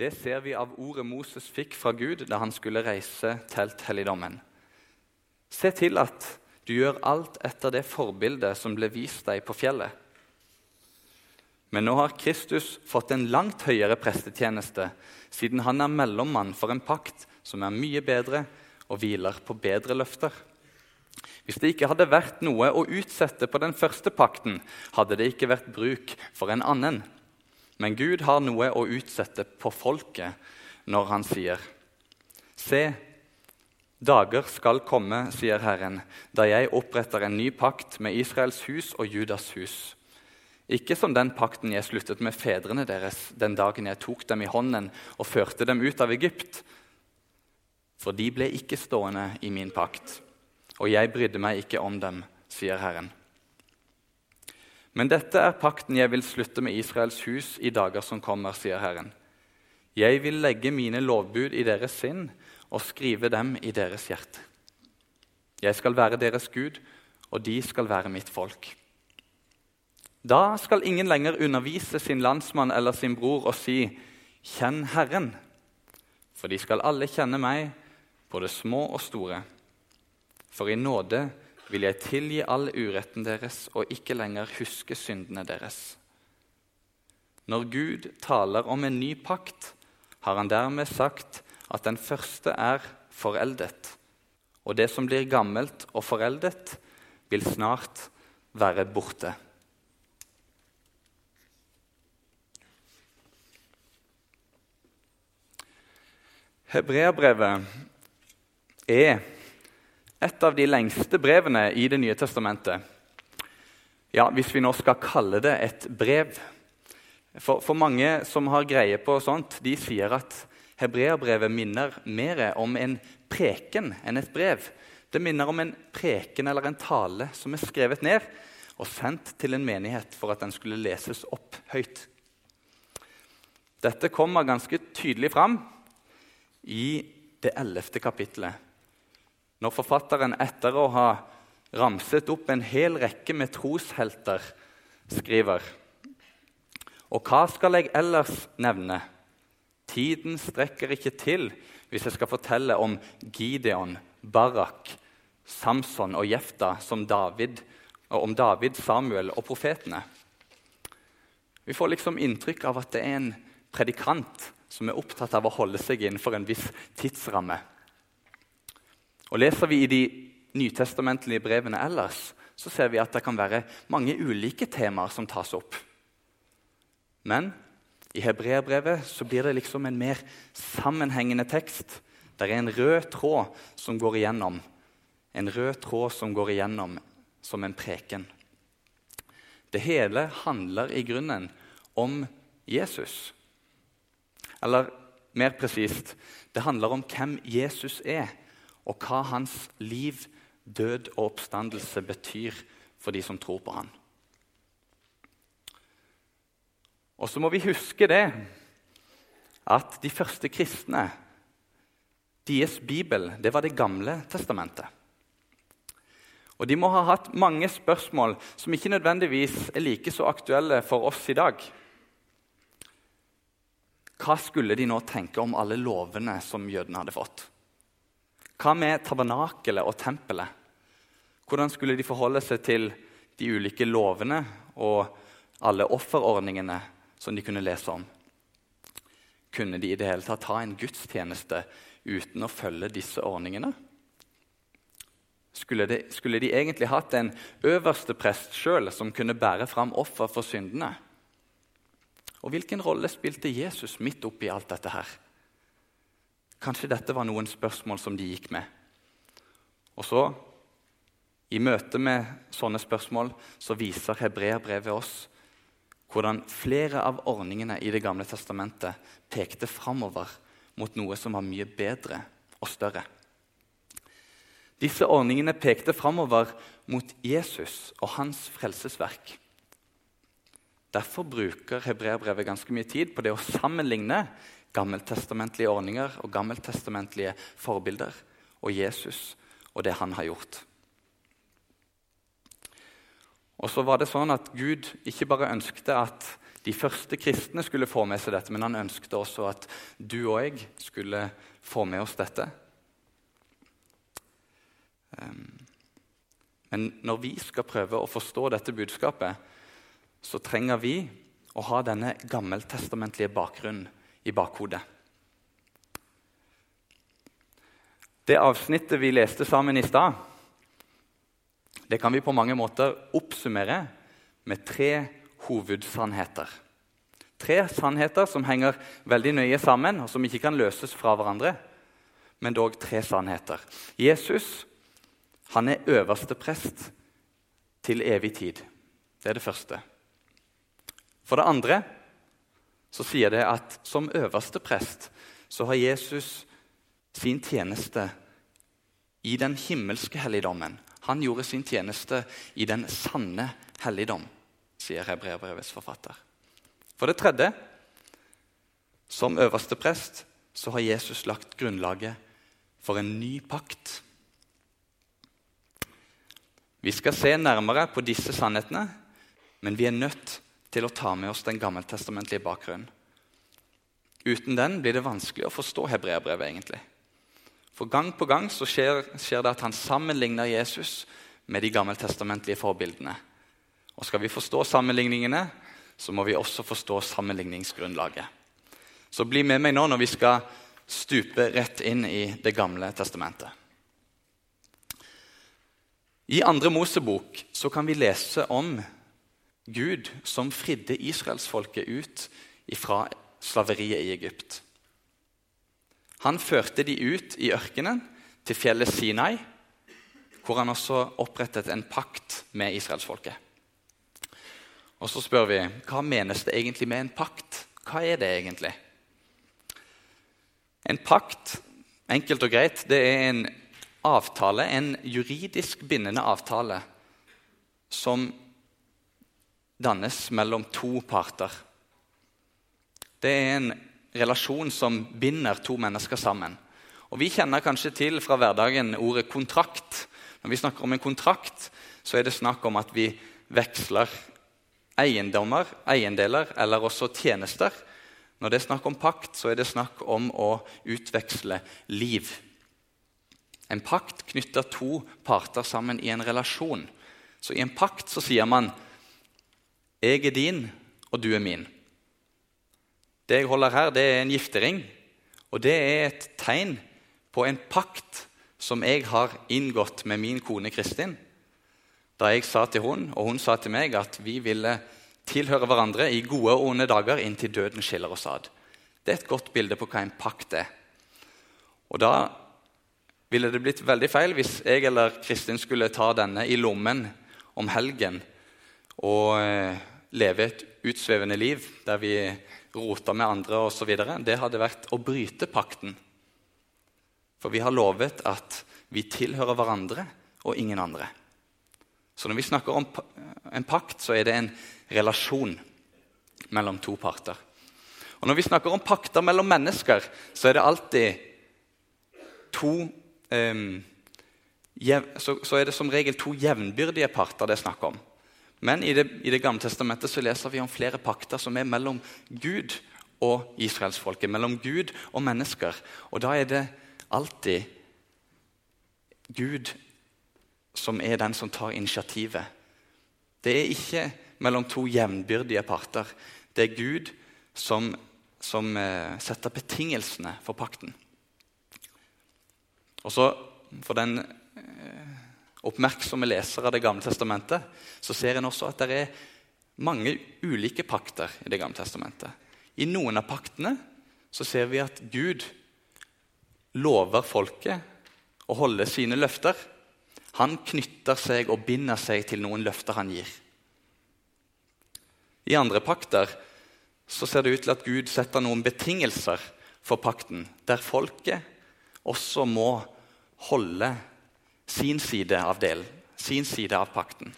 Det ser vi av ordet Moses fikk fra Gud da han skulle reise telthelligdommen. Se til at du gjør alt etter det forbildet som ble vist deg på fjellet. Men nå har Kristus fått en langt høyere prestetjeneste, siden han er mellommann for en pakt som er mye bedre og hviler på bedre løfter. Hvis det ikke hadde vært noe å utsette på den første pakten, hadde det ikke vært bruk for en annen. Men Gud har noe å utsette på folket når han sier, Se, dager skal komme, sier Herren, da jeg oppretter en ny pakt med Israels hus og Judas hus. Ikke som den pakten jeg sluttet med fedrene deres den dagen jeg tok dem i hånden og førte dem ut av Egypt. For de ble ikke stående i min pakt, og jeg brydde meg ikke om dem, sier Herren. Men dette er pakten jeg vil slutte med Israels hus i dager som kommer, sier Herren. Jeg vil legge mine lovbud i deres sinn og skrive dem i deres hjerte. Jeg skal være deres Gud, og de skal være mitt folk. Da skal ingen lenger undervise sin landsmann eller sin bror og si, 'Kjenn Herren', for de skal alle kjenne meg, både små og store. For i nåde vil jeg tilgi all uretten deres og ikke lenger huske syndene deres. Når Gud taler om en ny pakt, har han dermed sagt at den første er foreldet, og det som blir gammelt og foreldet, vil snart være borte. Hebreabrevet er et av de lengste brevene i Det nye testamentet. Ja, Hvis vi nå skal kalle det et brev. For, for mange som har greie på sånt, de sier at hebreerbrevet minner mer om en preken enn et brev. Det minner om en preken eller en tale som er skrevet ned og sendt til en menighet for at den skulle leses opp høyt. Dette kommer ganske tydelig fram i det ellevte kapittelet når forfatteren etter å ha ramset opp en hel rekke med troshelter skriver Og hva skal jeg ellers nevne? Tiden strekker ikke til hvis jeg skal fortelle om Gideon, Barak, Samson og Jefta som David, og om David, Samuel og profetene. Vi får liksom inntrykk av at det er en predikant som er opptatt av å holde seg innenfor en viss tidsramme. Og Leser vi i de nytestamentlige brevene ellers, så ser vi at det kan være mange ulike temaer som tas opp. Men i hebreerbrevet så blir det liksom en mer sammenhengende tekst. Det er en rød tråd som går igjennom. En rød tråd som går igjennom som en preken. Det hele handler i grunnen om Jesus. Eller mer presist det handler om hvem Jesus er og hva hans liv, død og oppstandelse betyr for de som tror på han. Og så må vi huske det at de første kristne deres bibel det var Det gamle testamentet. Og De må ha hatt mange spørsmål som ikke nødvendigvis er like så aktuelle for oss i dag. Hva skulle de nå tenke om alle lovene som jødene hadde fått? Hva med tabernakelet og tempelet? Hvordan skulle de forholde seg til de ulike lovene og alle offerordningene som de kunne lese om? Kunne de i det hele tatt ha en gudstjeneste uten å følge disse ordningene? Skulle de, skulle de egentlig hatt en øverste prest sjøl som kunne bære fram offer for syndene? Og hvilken rolle spilte Jesus midt oppi alt dette her? Kanskje dette var noen spørsmål som de gikk med. Og så, i møte med sånne spørsmål, så viser hebreerbrevet oss hvordan flere av ordningene i Det gamle testamentet pekte framover mot noe som var mye bedre og større. Disse ordningene pekte framover mot Jesus og hans frelsesverk. Derfor bruker hebreerbrevet ganske mye tid på det å sammenligne gammeltestamentlige ordninger og gammeltestamentlige forbilder og Jesus og det han har gjort. Og så var det sånn at Gud ikke bare ønskte at de første kristne skulle få med seg dette, men han ønsket også at du og jeg skulle få med oss dette. Ehm, men når vi skal prøve å forstå dette budskapet, så trenger vi å ha denne gammeltestamentlige bakgrunnen i bakhodet. Det avsnittet vi leste sammen i stad, det kan vi på mange måter oppsummere med tre hovedsannheter. Tre sannheter som henger veldig nøye sammen, og som ikke kan løses fra hverandre. Men dog tre sannheter. Jesus han er øverste prest til evig tid. Det er det første. For det andre så sier det at som øverste prest så har Jesus sin tjeneste i den himmelske helligdommen. Han gjorde sin tjeneste i den sanne helligdom, sier Hebreabrevets forfatter. For det tredje, som øverste prest så har Jesus lagt grunnlaget for en ny pakt. Vi skal se nærmere på disse sannhetene, men vi er nødt til å ta med oss den gammeltestamentlige bakgrunnen. Uten den blir det vanskelig å forstå hebreerbrevet. egentlig. For Gang på gang så skjer, skjer, det at han sammenligner Jesus med de gammeltestamentlige forbildene. Og Skal vi forstå sammenligningene, så må vi også forstå sammenligningsgrunnlaget. Så bli med meg nå når vi skal stupe rett inn i Det gamle testamentet. I andre Mosebok så kan vi lese om Gud som fridde israelsfolket ut fra slaveriet i Egypt. Han førte de ut i ørkenen, til fjellet Sinai, hvor han også opprettet en pakt med israelsfolket. Og så spør vi hva menes det egentlig med en pakt. Hva er det egentlig? En pakt, enkelt og greit, det er en avtale, en juridisk bindende avtale som dannes mellom to parter. Det er en relasjon som binder to mennesker sammen. Og Vi kjenner kanskje til fra hverdagen ordet kontrakt. Når vi snakker om en kontrakt, så er det snakk om at vi veksler eiendommer, eiendeler eller også tjenester. Når det er snakk om pakt, så er det snakk om å utveksle liv. En pakt knytter to parter sammen i en relasjon. Så i en pakt så sier man 'Jeg er din, og du er min'. Det jeg holder her, det er en giftering. Og det er et tegn på en pakt som jeg har inngått med min kone Kristin. Da jeg sa til hun, og hun sa til meg, at vi ville tilhøre hverandre i gode og onde dager inntil døden skiller oss ad. Det er et godt bilde på hva en pakt er. Og da ville det blitt veldig feil hvis jeg eller Kristin skulle ta denne i lommen om helgen og eh, leve et utsvevende liv der vi rota med andre osv., det hadde vært å bryte pakten. For vi har lovet at vi tilhører hverandre og ingen andre. Så når vi snakker om en pakt, så er det en relasjon mellom to parter. Og Når vi snakker om pakter mellom mennesker, så er det alltid to så, så, er det som regel to jevnbyrdige parter det er snakk om. Men i det, i det, gamle testamentet så leser vi om flere pakter som er mellom Gud og israelsfolket. Mellom Gud og mennesker. Og da er det alltid Gud som er den som tar initiativet. Det er ikke mellom to jevnbyrdige parter. Det er Gud som, som eh, setter betingelsene for pakten. Og så, For den oppmerksomme lesere av Det gamle testamentet, så ser en også at det er mange ulike pakter i Det gamle testamentet. I noen av paktene så ser vi at Gud lover folket å holde sine løfter. Han knytter seg og binder seg til noen løfter han gir. I andre pakter så ser det ut til at Gud setter noen betingelser for pakten, der folket også må holde sin side av delen, sin side av pakten.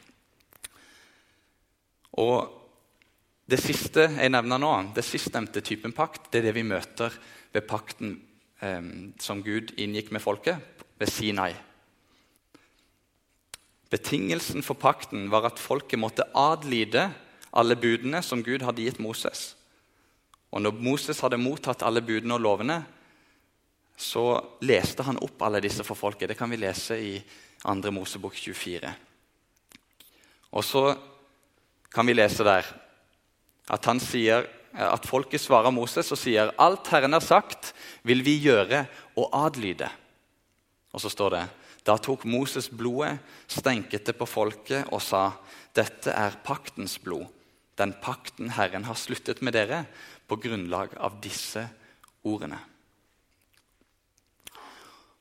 Og Det siste jeg nevner nå, det sistnevnte typen pakt, det er det vi møter ved pakten eh, som Gud inngikk med folket ved Sinai. Betingelsen for pakten var at folket måtte adlyde alle budene som Gud hadde gitt Moses. Og når Moses hadde mottatt alle budene og lovene, så leste han opp alle disse for folket. Det kan vi lese i 2. Mosebok 24. Og så kan vi lese der at, han sier, at folket svarer Moses og sier alt Herren har sagt, vil vi gjøre og adlyde. Og så står det da tok Moses blodet, stenket det på folket og sa:" Dette er paktens blod, den pakten Herren har sluttet med dere på grunnlag av disse ordene.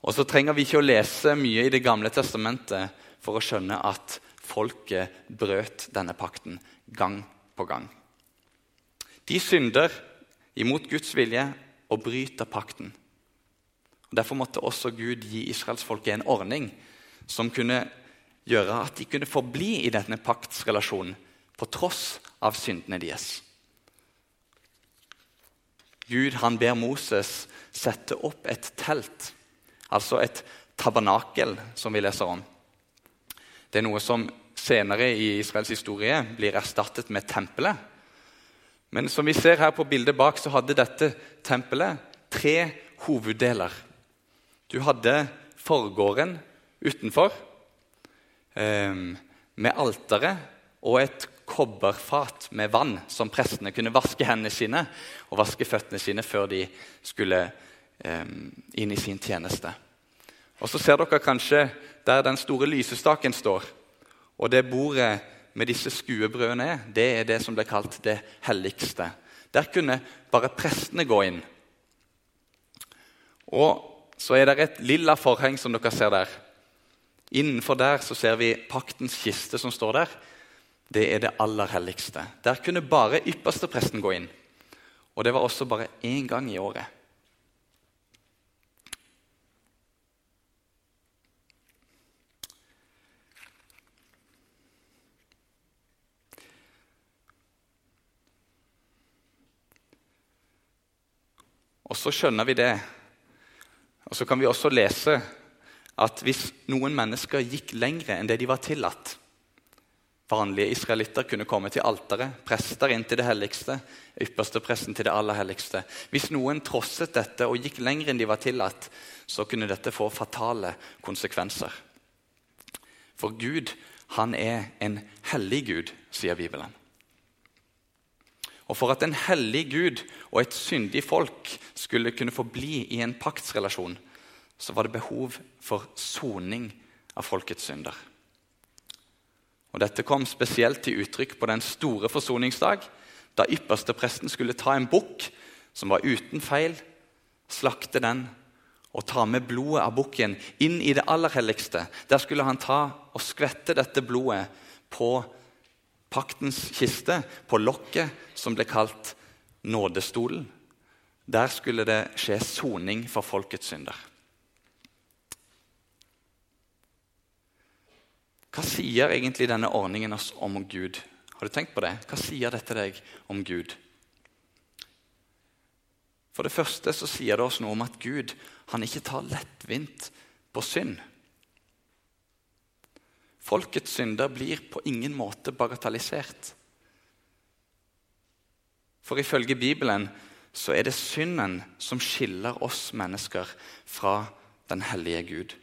Og så trenger vi ikke å lese mye i Det gamle testamentet for å skjønne at folket brøt denne pakten gang på gang. De synder imot Guds vilje og bryter pakten. Og Derfor måtte også Gud gi israelsfolket en ordning som kunne gjøre at de kunne forbli i denne paktsrelasjonen på tross av syndene deres. Gud han ber Moses sette opp et telt, altså et tabernakel, som vi leser om. Det er noe som senere i Israels historie blir erstattet med tempelet. Men som vi ser her på bildet bak, så hadde dette tempelet tre hoveddeler. Du hadde forgården utenfor eh, med alteret og et kobberfat med vann som prestene kunne vaske hendene sine og vaske føttene sine før de skulle eh, inn i sin tjeneste. Og Så ser dere kanskje der den store lysestaken står, og det bordet med disse skuebrødene er, det er det som blir kalt det helligste. Der kunne bare prestene gå inn. Og så er det et lilla forheng som dere ser der. Innenfor der så ser vi paktens kiste som står der. Det er det aller helligste. Der kunne bare ypperste presten gå inn. Og det var også bare én gang i året. Og så skjønner vi det og Så kan vi også lese at hvis noen mennesker gikk lengre enn det de var tillatt Vanlige israelitter kunne komme til alteret, prester inn til det helligste, ypperste presten til det aller helligste. Hvis noen trosset dette og gikk lenger enn de var tillatt, så kunne dette få fatale konsekvenser. For Gud, han er en hellig Gud, sier Bibelen. Og For at en hellig Gud og et syndig folk skulle kunne forbli i en paktsrelasjon, så var det behov for soning av folkets synder. Og Dette kom spesielt til uttrykk på den store forsoningsdag, da ypperste presten skulle ta en bukk som var uten feil, slakte den og ta med blodet av bukken inn i det aller helligste. Der skulle han ta og skvette dette blodet på paktens kiste, på lokket, som ble kalt nådestolen. Der skulle det skje soning for folkets synder. Hva sier egentlig denne ordningen oss om Gud? Har du tenkt på det? Hva sier dette deg om Gud? For det første så sier det oss noe om at Gud han ikke tar lettvint på synd. Folkets synder blir på ingen måte bagatellisert. For ifølge Bibelen så er det synden som skiller oss mennesker fra den hellige Gud.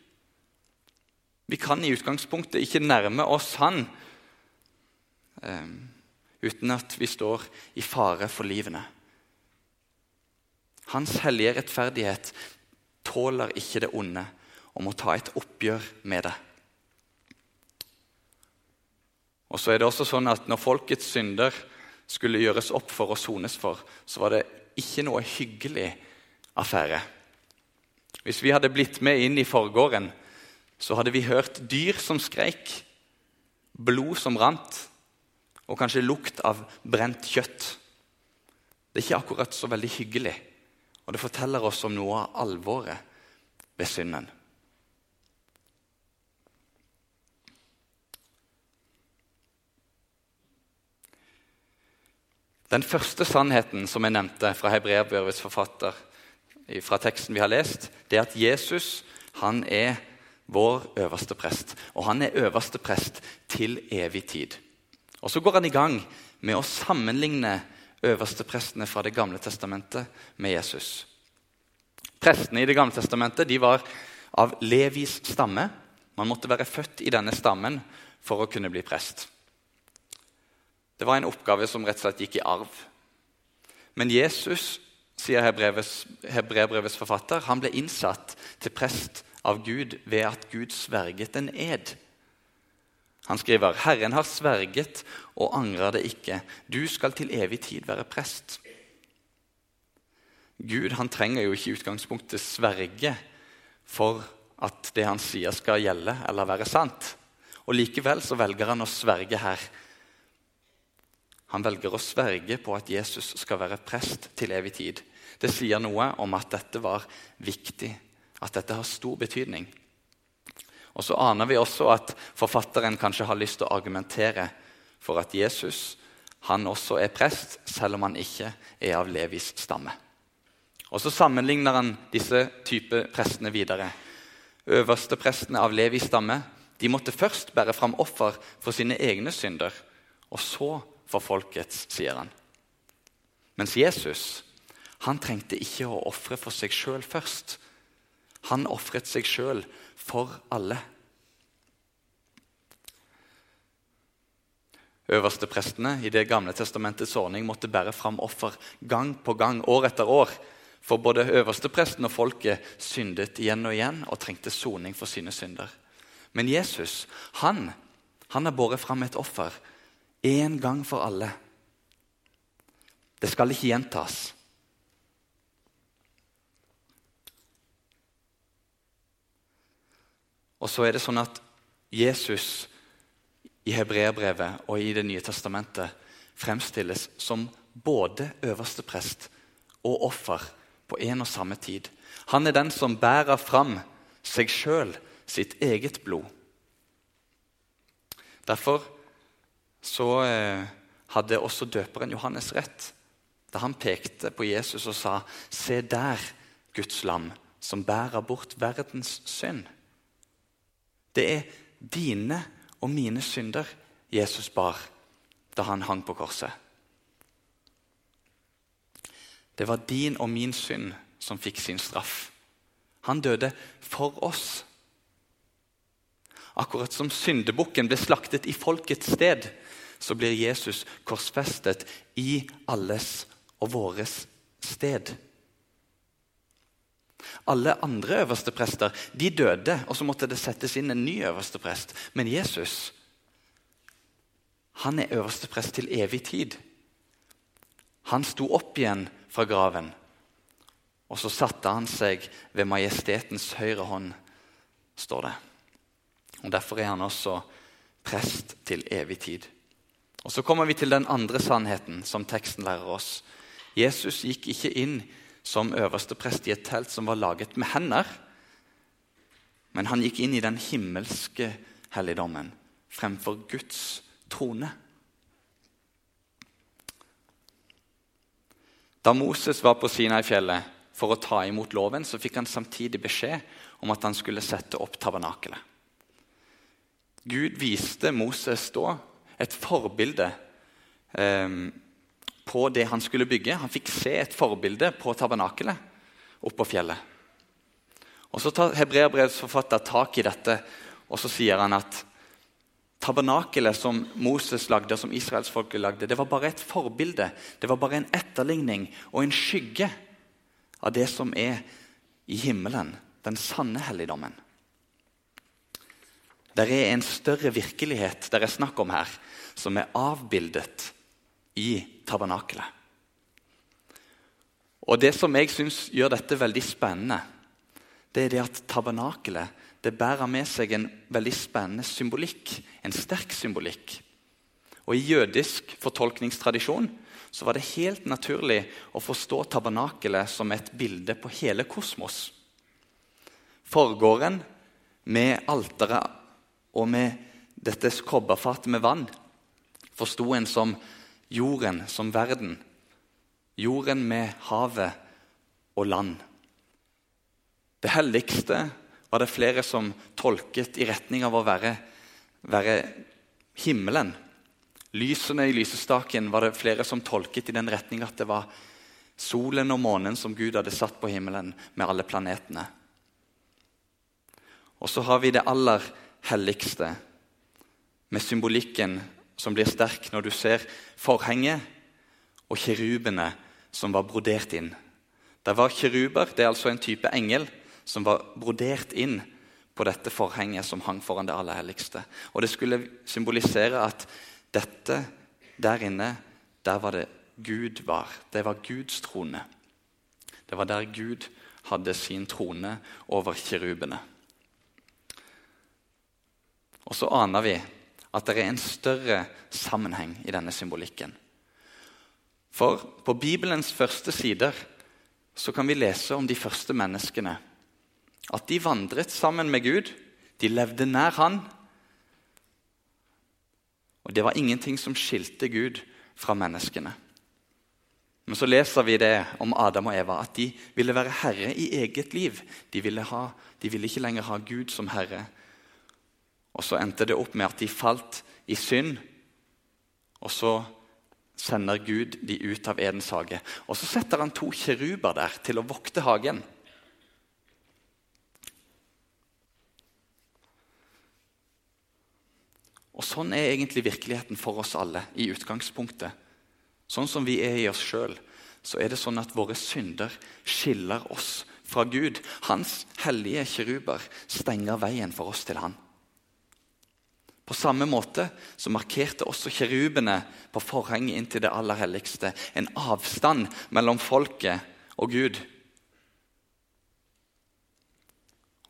Vi kan i utgangspunktet ikke nærme oss Han um, uten at vi står i fare for livene. Hans hellige rettferdighet tåler ikke det onde og må ta et oppgjør med det. Og så er det også sånn at Når folkets synder skulle gjøres opp for og sones for, så var det ikke noe hyggelig affære. Hvis vi hadde blitt med inn i forgården, så hadde vi hørt dyr som skreik, blod som rant, og kanskje lukt av brent kjøtt. Det er ikke akkurat så veldig hyggelig, og det forteller oss om noe av alvoret ved synden. Den første sannheten som jeg nevnte fra hebreerbrevets forfatter, fra teksten vi har lest, det er at Jesus han er vår øverste prest. Og han er øverste prest til evig tid. Og Så går han i gang med å sammenligne øversteprestene fra Det gamle testamentet med Jesus. Prestene i Det gamle testamentet de var av Levis stamme. Man måtte være født i denne stammen for å kunne bli prest. Det var en oppgave som rett og slett gikk i arv. Men Jesus, sier Hebrebrevets forfatter, han ble innsatt til prest av Gud ved at Gud sverget en ed. Han skriver, 'Herren har sverget og angrer det ikke. Du skal til evig tid være prest.' Gud han trenger jo ikke i utgangspunktet sverge for at det han sier, skal gjelde eller være sant. Og Likevel så velger han å sverge her. Han velger å sverge på at Jesus skal være prest til evig tid. Det sier noe om at dette var viktig, at dette har stor betydning. Og Så aner vi også at forfatteren kanskje har lyst til å argumentere for at Jesus han også er prest, selv om han ikke er av Levis stamme. Og Så sammenligner han disse type prestene videre. Øverste prestene av Levis stamme de måtte først bære fram offer for sine egne synder, og så for folkets, sier han. Mens Jesus han trengte ikke å ofre for seg sjøl først. Han ofret seg sjøl for alle. Øverste prestene i Det gamle testamentets ordning måtte bære fram offer gang på gang, år etter år. For både øverstepresten og folket syndet igjen og igjen og trengte soning for sine synder. Men Jesus han, han har båret fram et offer én gang for alle. Det skal ikke gjentas. Og så er det sånn at Jesus i Hebreerbrevet og i Det nye testamentet fremstilles som både øverste prest og offer på en og samme tid. Han er den som bærer fram seg sjøl, sitt eget blod. Derfor så eh, hadde også døperen Johannes rett da han pekte på Jesus og sa, 'Se der, Guds lam, som bærer bort verdens synd.' Det er dine og mine synder Jesus bar da han hang på korset. Det var din og min synd som fikk sin straff. Han døde for oss. Akkurat som syndebukken ble slaktet i folkets sted, så blir Jesus korsfestet i alles og våres sted. Alle andre øverste prester de døde, og så måtte det settes inn en ny øverste prest. Men Jesus han er øverste prest til evig tid. Han sto opp igjen fra graven, og så satte han seg ved majestetens høyre hånd, står det. Og Derfor er han også prest til evig tid. Og Så kommer vi til den andre sannheten som teksten lærer oss. Jesus gikk ikke inn som øverste prest i et telt som var laget med hender, men han gikk inn i den himmelske helligdommen fremfor Guds trone. Da Moses var på Sinai-fjellet for å ta imot loven, så fikk han samtidig beskjed om at han skulle sette opp tabernakelet. Gud viste Moses da et forbilde eh, på det han skulle bygge. Han fikk se et forbilde på tabernakelet oppå fjellet. Og Så tar Hebreabrevets forfatter tak i dette og så sier han at Tabernakelet som Moses lagde, som israelsfolket lagde, det var bare et forbilde. Det var bare en etterligning og en skygge av det som er i himmelen, den sanne helligdommen. Det er en større virkelighet det er snakk om her, som er avbildet i tabernakelet. Og Det som jeg syns gjør dette veldig spennende, det er det at tabernakelet det bærer med seg en veldig spennende symbolikk. En sterk symbolikk. Og I jødisk fortolkningstradisjon så var det helt naturlig å forstå tabernakelet som et bilde på hele kosmos. Forgården med alteret og med dette kobberfatet med vann forsto en som jorden, som verden. Jorden med havet og land. Det helligste var det flere som tolket i retning av å være, være himmelen. Lysene i lysestaken var det flere som tolket i den retning at det var solen og månen som Gud hadde satt på himmelen med alle planetene. Og så har vi det aller helligste, med symbolikken som blir sterk når du ser forhenget og kirubene som var brodert inn. Det var kiruber, det er altså en type engel, som var brodert inn på dette forhenget som hang foran det aller helligste. Og Det skulle symbolisere at dette der inne, der var det Gud var. Det var Guds trone. Det var der Gud hadde sin trone over kirubene. Og så aner vi at det er en større sammenheng i denne symbolikken. For på Bibelens første sider så kan vi lese om de første menneskene. At de vandret sammen med Gud, de levde nær Han. Og det var ingenting som skilte Gud fra menneskene. Men så leser vi det om Adam og Eva, at de ville være herre i eget liv. De ville, ha, de ville ikke lenger ha Gud som herre. Og så endte det opp med at de falt i synd. Og så sender Gud de ut av Edens hage. Og så setter han to kiruber der til å vokte hagen. Og Sånn er egentlig virkeligheten for oss alle i utgangspunktet. Sånn som vi er i oss sjøl, så er det sånn at våre synder skiller oss fra Gud. Hans hellige kiruber stenger veien for oss til Han. På samme måte så markerte også kirubene på forhenget inn til det aller helligste en avstand mellom folket og Gud.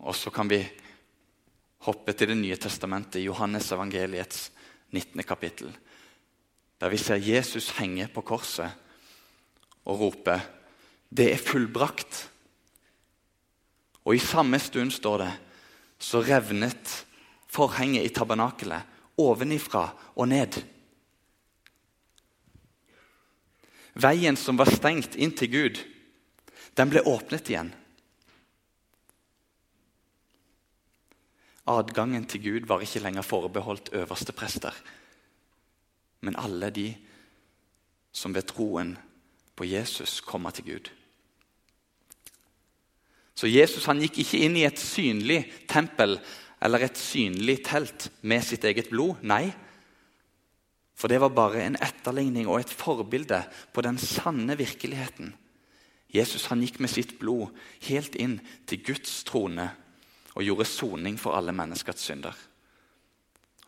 Og så kan vi hoppe til Det nye testamentet, Johannes evangeliets 19. kapittel, der vi ser Jesus henge på korset og rope 'Det er fullbrakt'. Og i samme stund står det så revnet forhenget i tabernakelet ovenifra og ned. Veien som var stengt inn til Gud, den ble åpnet igjen. Adgangen til Gud var ikke lenger forbeholdt øverste prester, men alle de som ved troen på Jesus kommer til Gud. Så Jesus han gikk ikke inn i et synlig tempel eller et synlig telt med sitt eget blod. Nei, for det var bare en etterligning og et forbilde på den sanne virkeligheten. Jesus han gikk med sitt blod helt inn til Guds trone og gjorde soning for alle menneskets synder.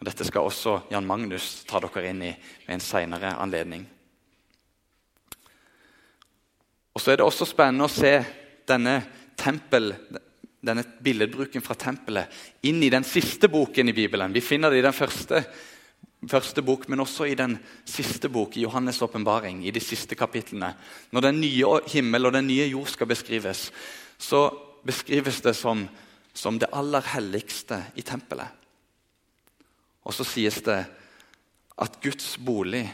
Og Dette skal også Jan Magnus ta dere inn i ved en senere anledning. Og så er det også spennende å se denne tempel, denne billedbruken fra tempelet inn i den siste boken i Bibelen. Vi finner det i den første, første bok, men også i den siste bok, i Johannes' åpenbaring, i de siste kapitlene. Når den nye himmel og den nye jord skal beskrives, så beskrives det som, som det aller helligste i tempelet. Og så sies det at Guds bolig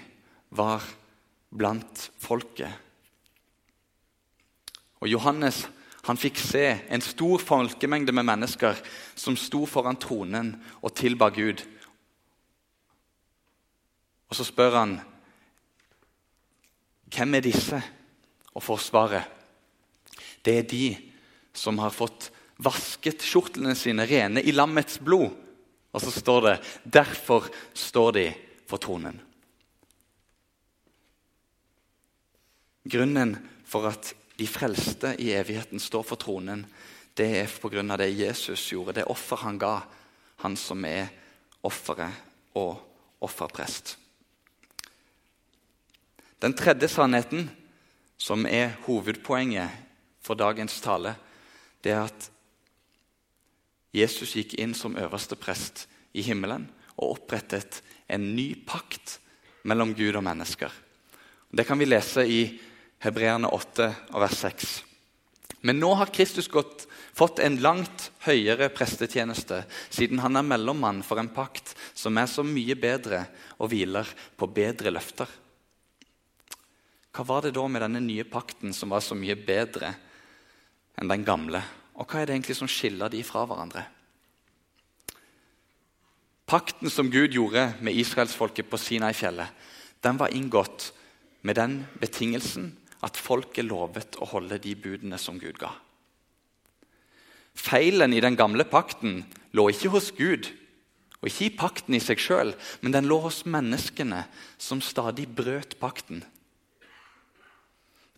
var blant folket. Og Johannes han fikk se en stor folkemengde med mennesker som sto foran tronen og tilba Gud. Og Så spør han hvem er disse, og forsvaret. Det er de som har fått vasket skjortlene sine rene i lammets blod. Og så står det derfor står de for tronen. Grunnen for at de frelste i evigheten står for tronen, det er pga. det Jesus gjorde, det offer han ga, han som er offeret og offerprest. Den tredje sannheten, som er hovedpoenget for dagens tale, det er at Jesus gikk inn som øverste prest i himmelen og opprettet en ny pakt mellom Gud og mennesker. Det kan vi lese i Hebreerne 8, vers 6. Men nå har Kristus gått, fått en langt høyere prestetjeneste, siden han er mellommann for en pakt som er så mye bedre og hviler på bedre løfter. Hva var det da med denne nye pakten som var så mye bedre enn den gamle? Og hva er det egentlig som skiller de fra hverandre? Pakten som Gud gjorde med israelsfolket på Sinai-fjellet, den var inngått med den betingelsen at folk er lovet å holde de budene som Gud ga. Feilen i den gamle pakten lå ikke hos Gud og ikke i pakten i seg sjøl, men den lå hos menneskene som stadig brøt pakten.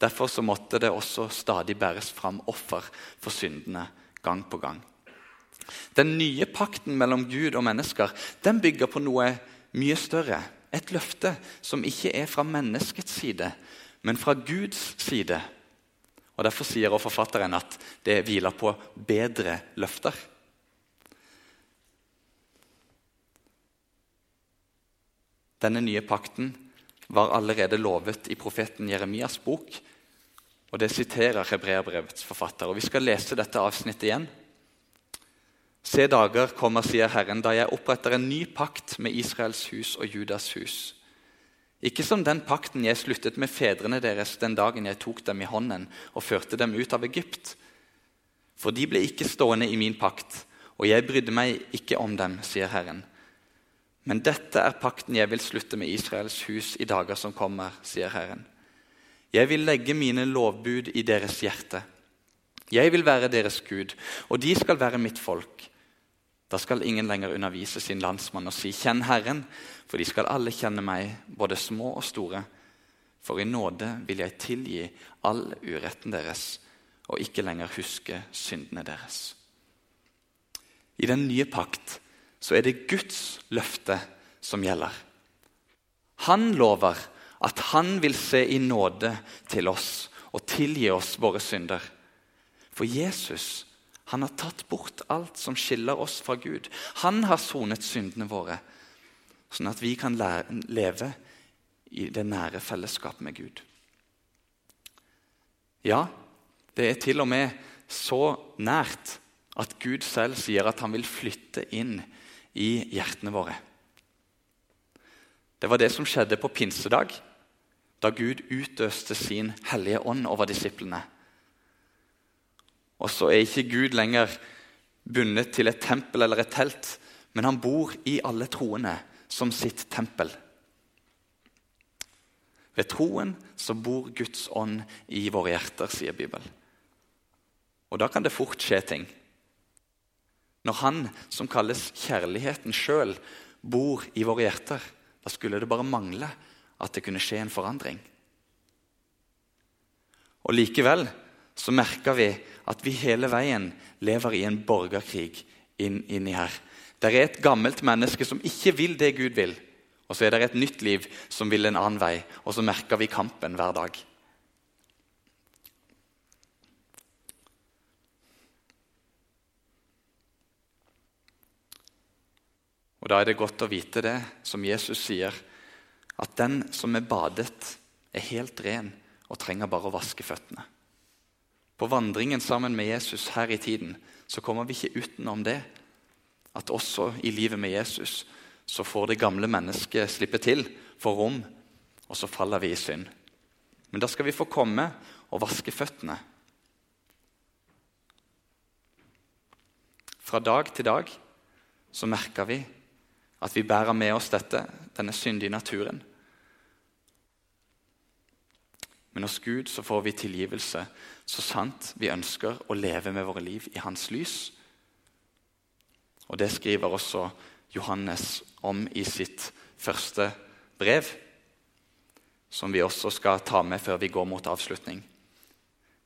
Derfor så måtte det også stadig bæres fram offer for syndene gang på gang. Den nye pakten mellom Gud og mennesker den bygger på noe mye større. Et løfte som ikke er fra menneskets side, men fra Guds side. Og Derfor sier også forfatteren at det hviler på bedre løfter. Denne nye pakten var allerede lovet i profeten Jeremias bok. Og Det siterer hebreerbrevets forfatter. Og Vi skal lese dette avsnittet igjen. Se dager kommer, sier Herren, da jeg oppretter en ny pakt med Israels hus og Judas hus. Ikke som den pakten jeg sluttet med fedrene deres den dagen jeg tok dem i hånden og førte dem ut av Egypt. For de ble ikke stående i min pakt, og jeg brydde meg ikke om dem, sier Herren. Men dette er pakten jeg vil slutte med Israels hus i dager som kommer, sier Herren. Jeg vil legge mine lovbud i deres hjerte. Jeg vil være deres Gud, og de skal være mitt folk. Da skal ingen lenger undervise sin landsmann og si 'Kjenn Herren', for de skal alle kjenne meg, både små og store. For i nåde vil jeg tilgi all uretten deres og ikke lenger huske syndene deres. I den nye pakt så er det Guds løfte som gjelder. Han lover at han vil se i nåde til oss og tilgi oss våre synder. For Jesus han har tatt bort alt som skiller oss fra Gud. Han har sonet syndene våre, sånn at vi kan leve i det nære fellesskapet med Gud. Ja, det er til og med så nært at Gud selv sier at han vil flytte inn i hjertene våre. Det var det som skjedde på pinsedag, da Gud utøste sin hellige ånd over disiplene. Og så er ikke Gud lenger bundet til et tempel eller et telt, men han bor i alle troende som sitt tempel. Ved troen så bor Guds ånd i våre hjerter, sier Bibelen. Og da kan det fort skje ting. Når Han som kalles kjærligheten sjøl, bor i våre hjerter, da skulle det bare mangle at det kunne skje en forandring. Og Likevel så merker vi at vi hele veien lever i en borgerkrig inn, inni her. Det er et gammelt menneske som ikke vil det Gud vil. Og så er det et nytt liv som vil en annen vei. Og så merker vi kampen hver dag. Og Da er det godt å vite det, som Jesus sier, at den som er badet, er helt ren og trenger bare å vaske føttene. På vandringen sammen med Jesus her i tiden så kommer vi ikke utenom det. At også i livet med Jesus så får det gamle mennesket slippe til, få rom, og så faller vi i synd. Men da skal vi få komme og vaske føttene. Fra dag til dag så merker vi at vi bærer med oss dette, denne syndige naturen. Men hos Gud så får vi tilgivelse så sant vi ønsker å leve med våre liv i Hans lys. Og Det skriver også Johannes om i sitt første brev, som vi også skal ta med før vi går mot avslutning.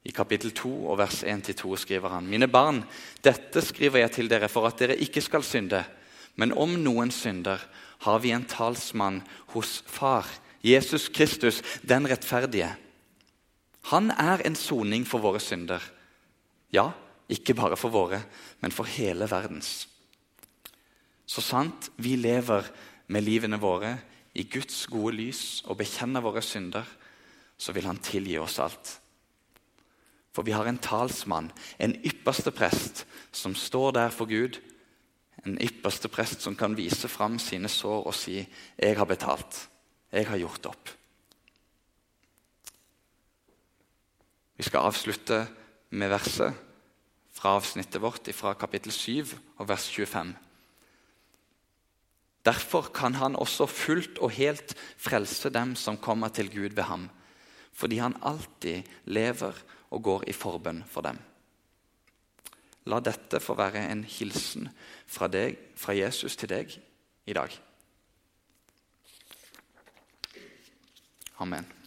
I kapittel 2 og vers 1-2 skriver han.: Mine barn, dette skriver jeg til dere for at dere ikke skal synde. Men om noen synder, har vi en talsmann hos Far, Jesus Kristus, den rettferdige. Han er en soning for våre synder. Ja, ikke bare for våre, men for hele verdens. Så sant vi lever med livene våre i Guds gode lys og bekjenner våre synder, så vil Han tilgi oss alt. For vi har en talsmann, en ypperste prest, som står der for Gud en ypperste prest som kan vise fram sine sår og si 'Jeg har betalt. Jeg har gjort opp'. Vi skal avslutte med verset fra avsnittet vårt fra kapittel 7 og vers 25. Derfor kan han også fullt og helt frelse dem som kommer til Gud ved ham, fordi han alltid lever og går i forbønn for dem. La dette få være en hilsen fra, deg, fra Jesus til deg i dag. Amen.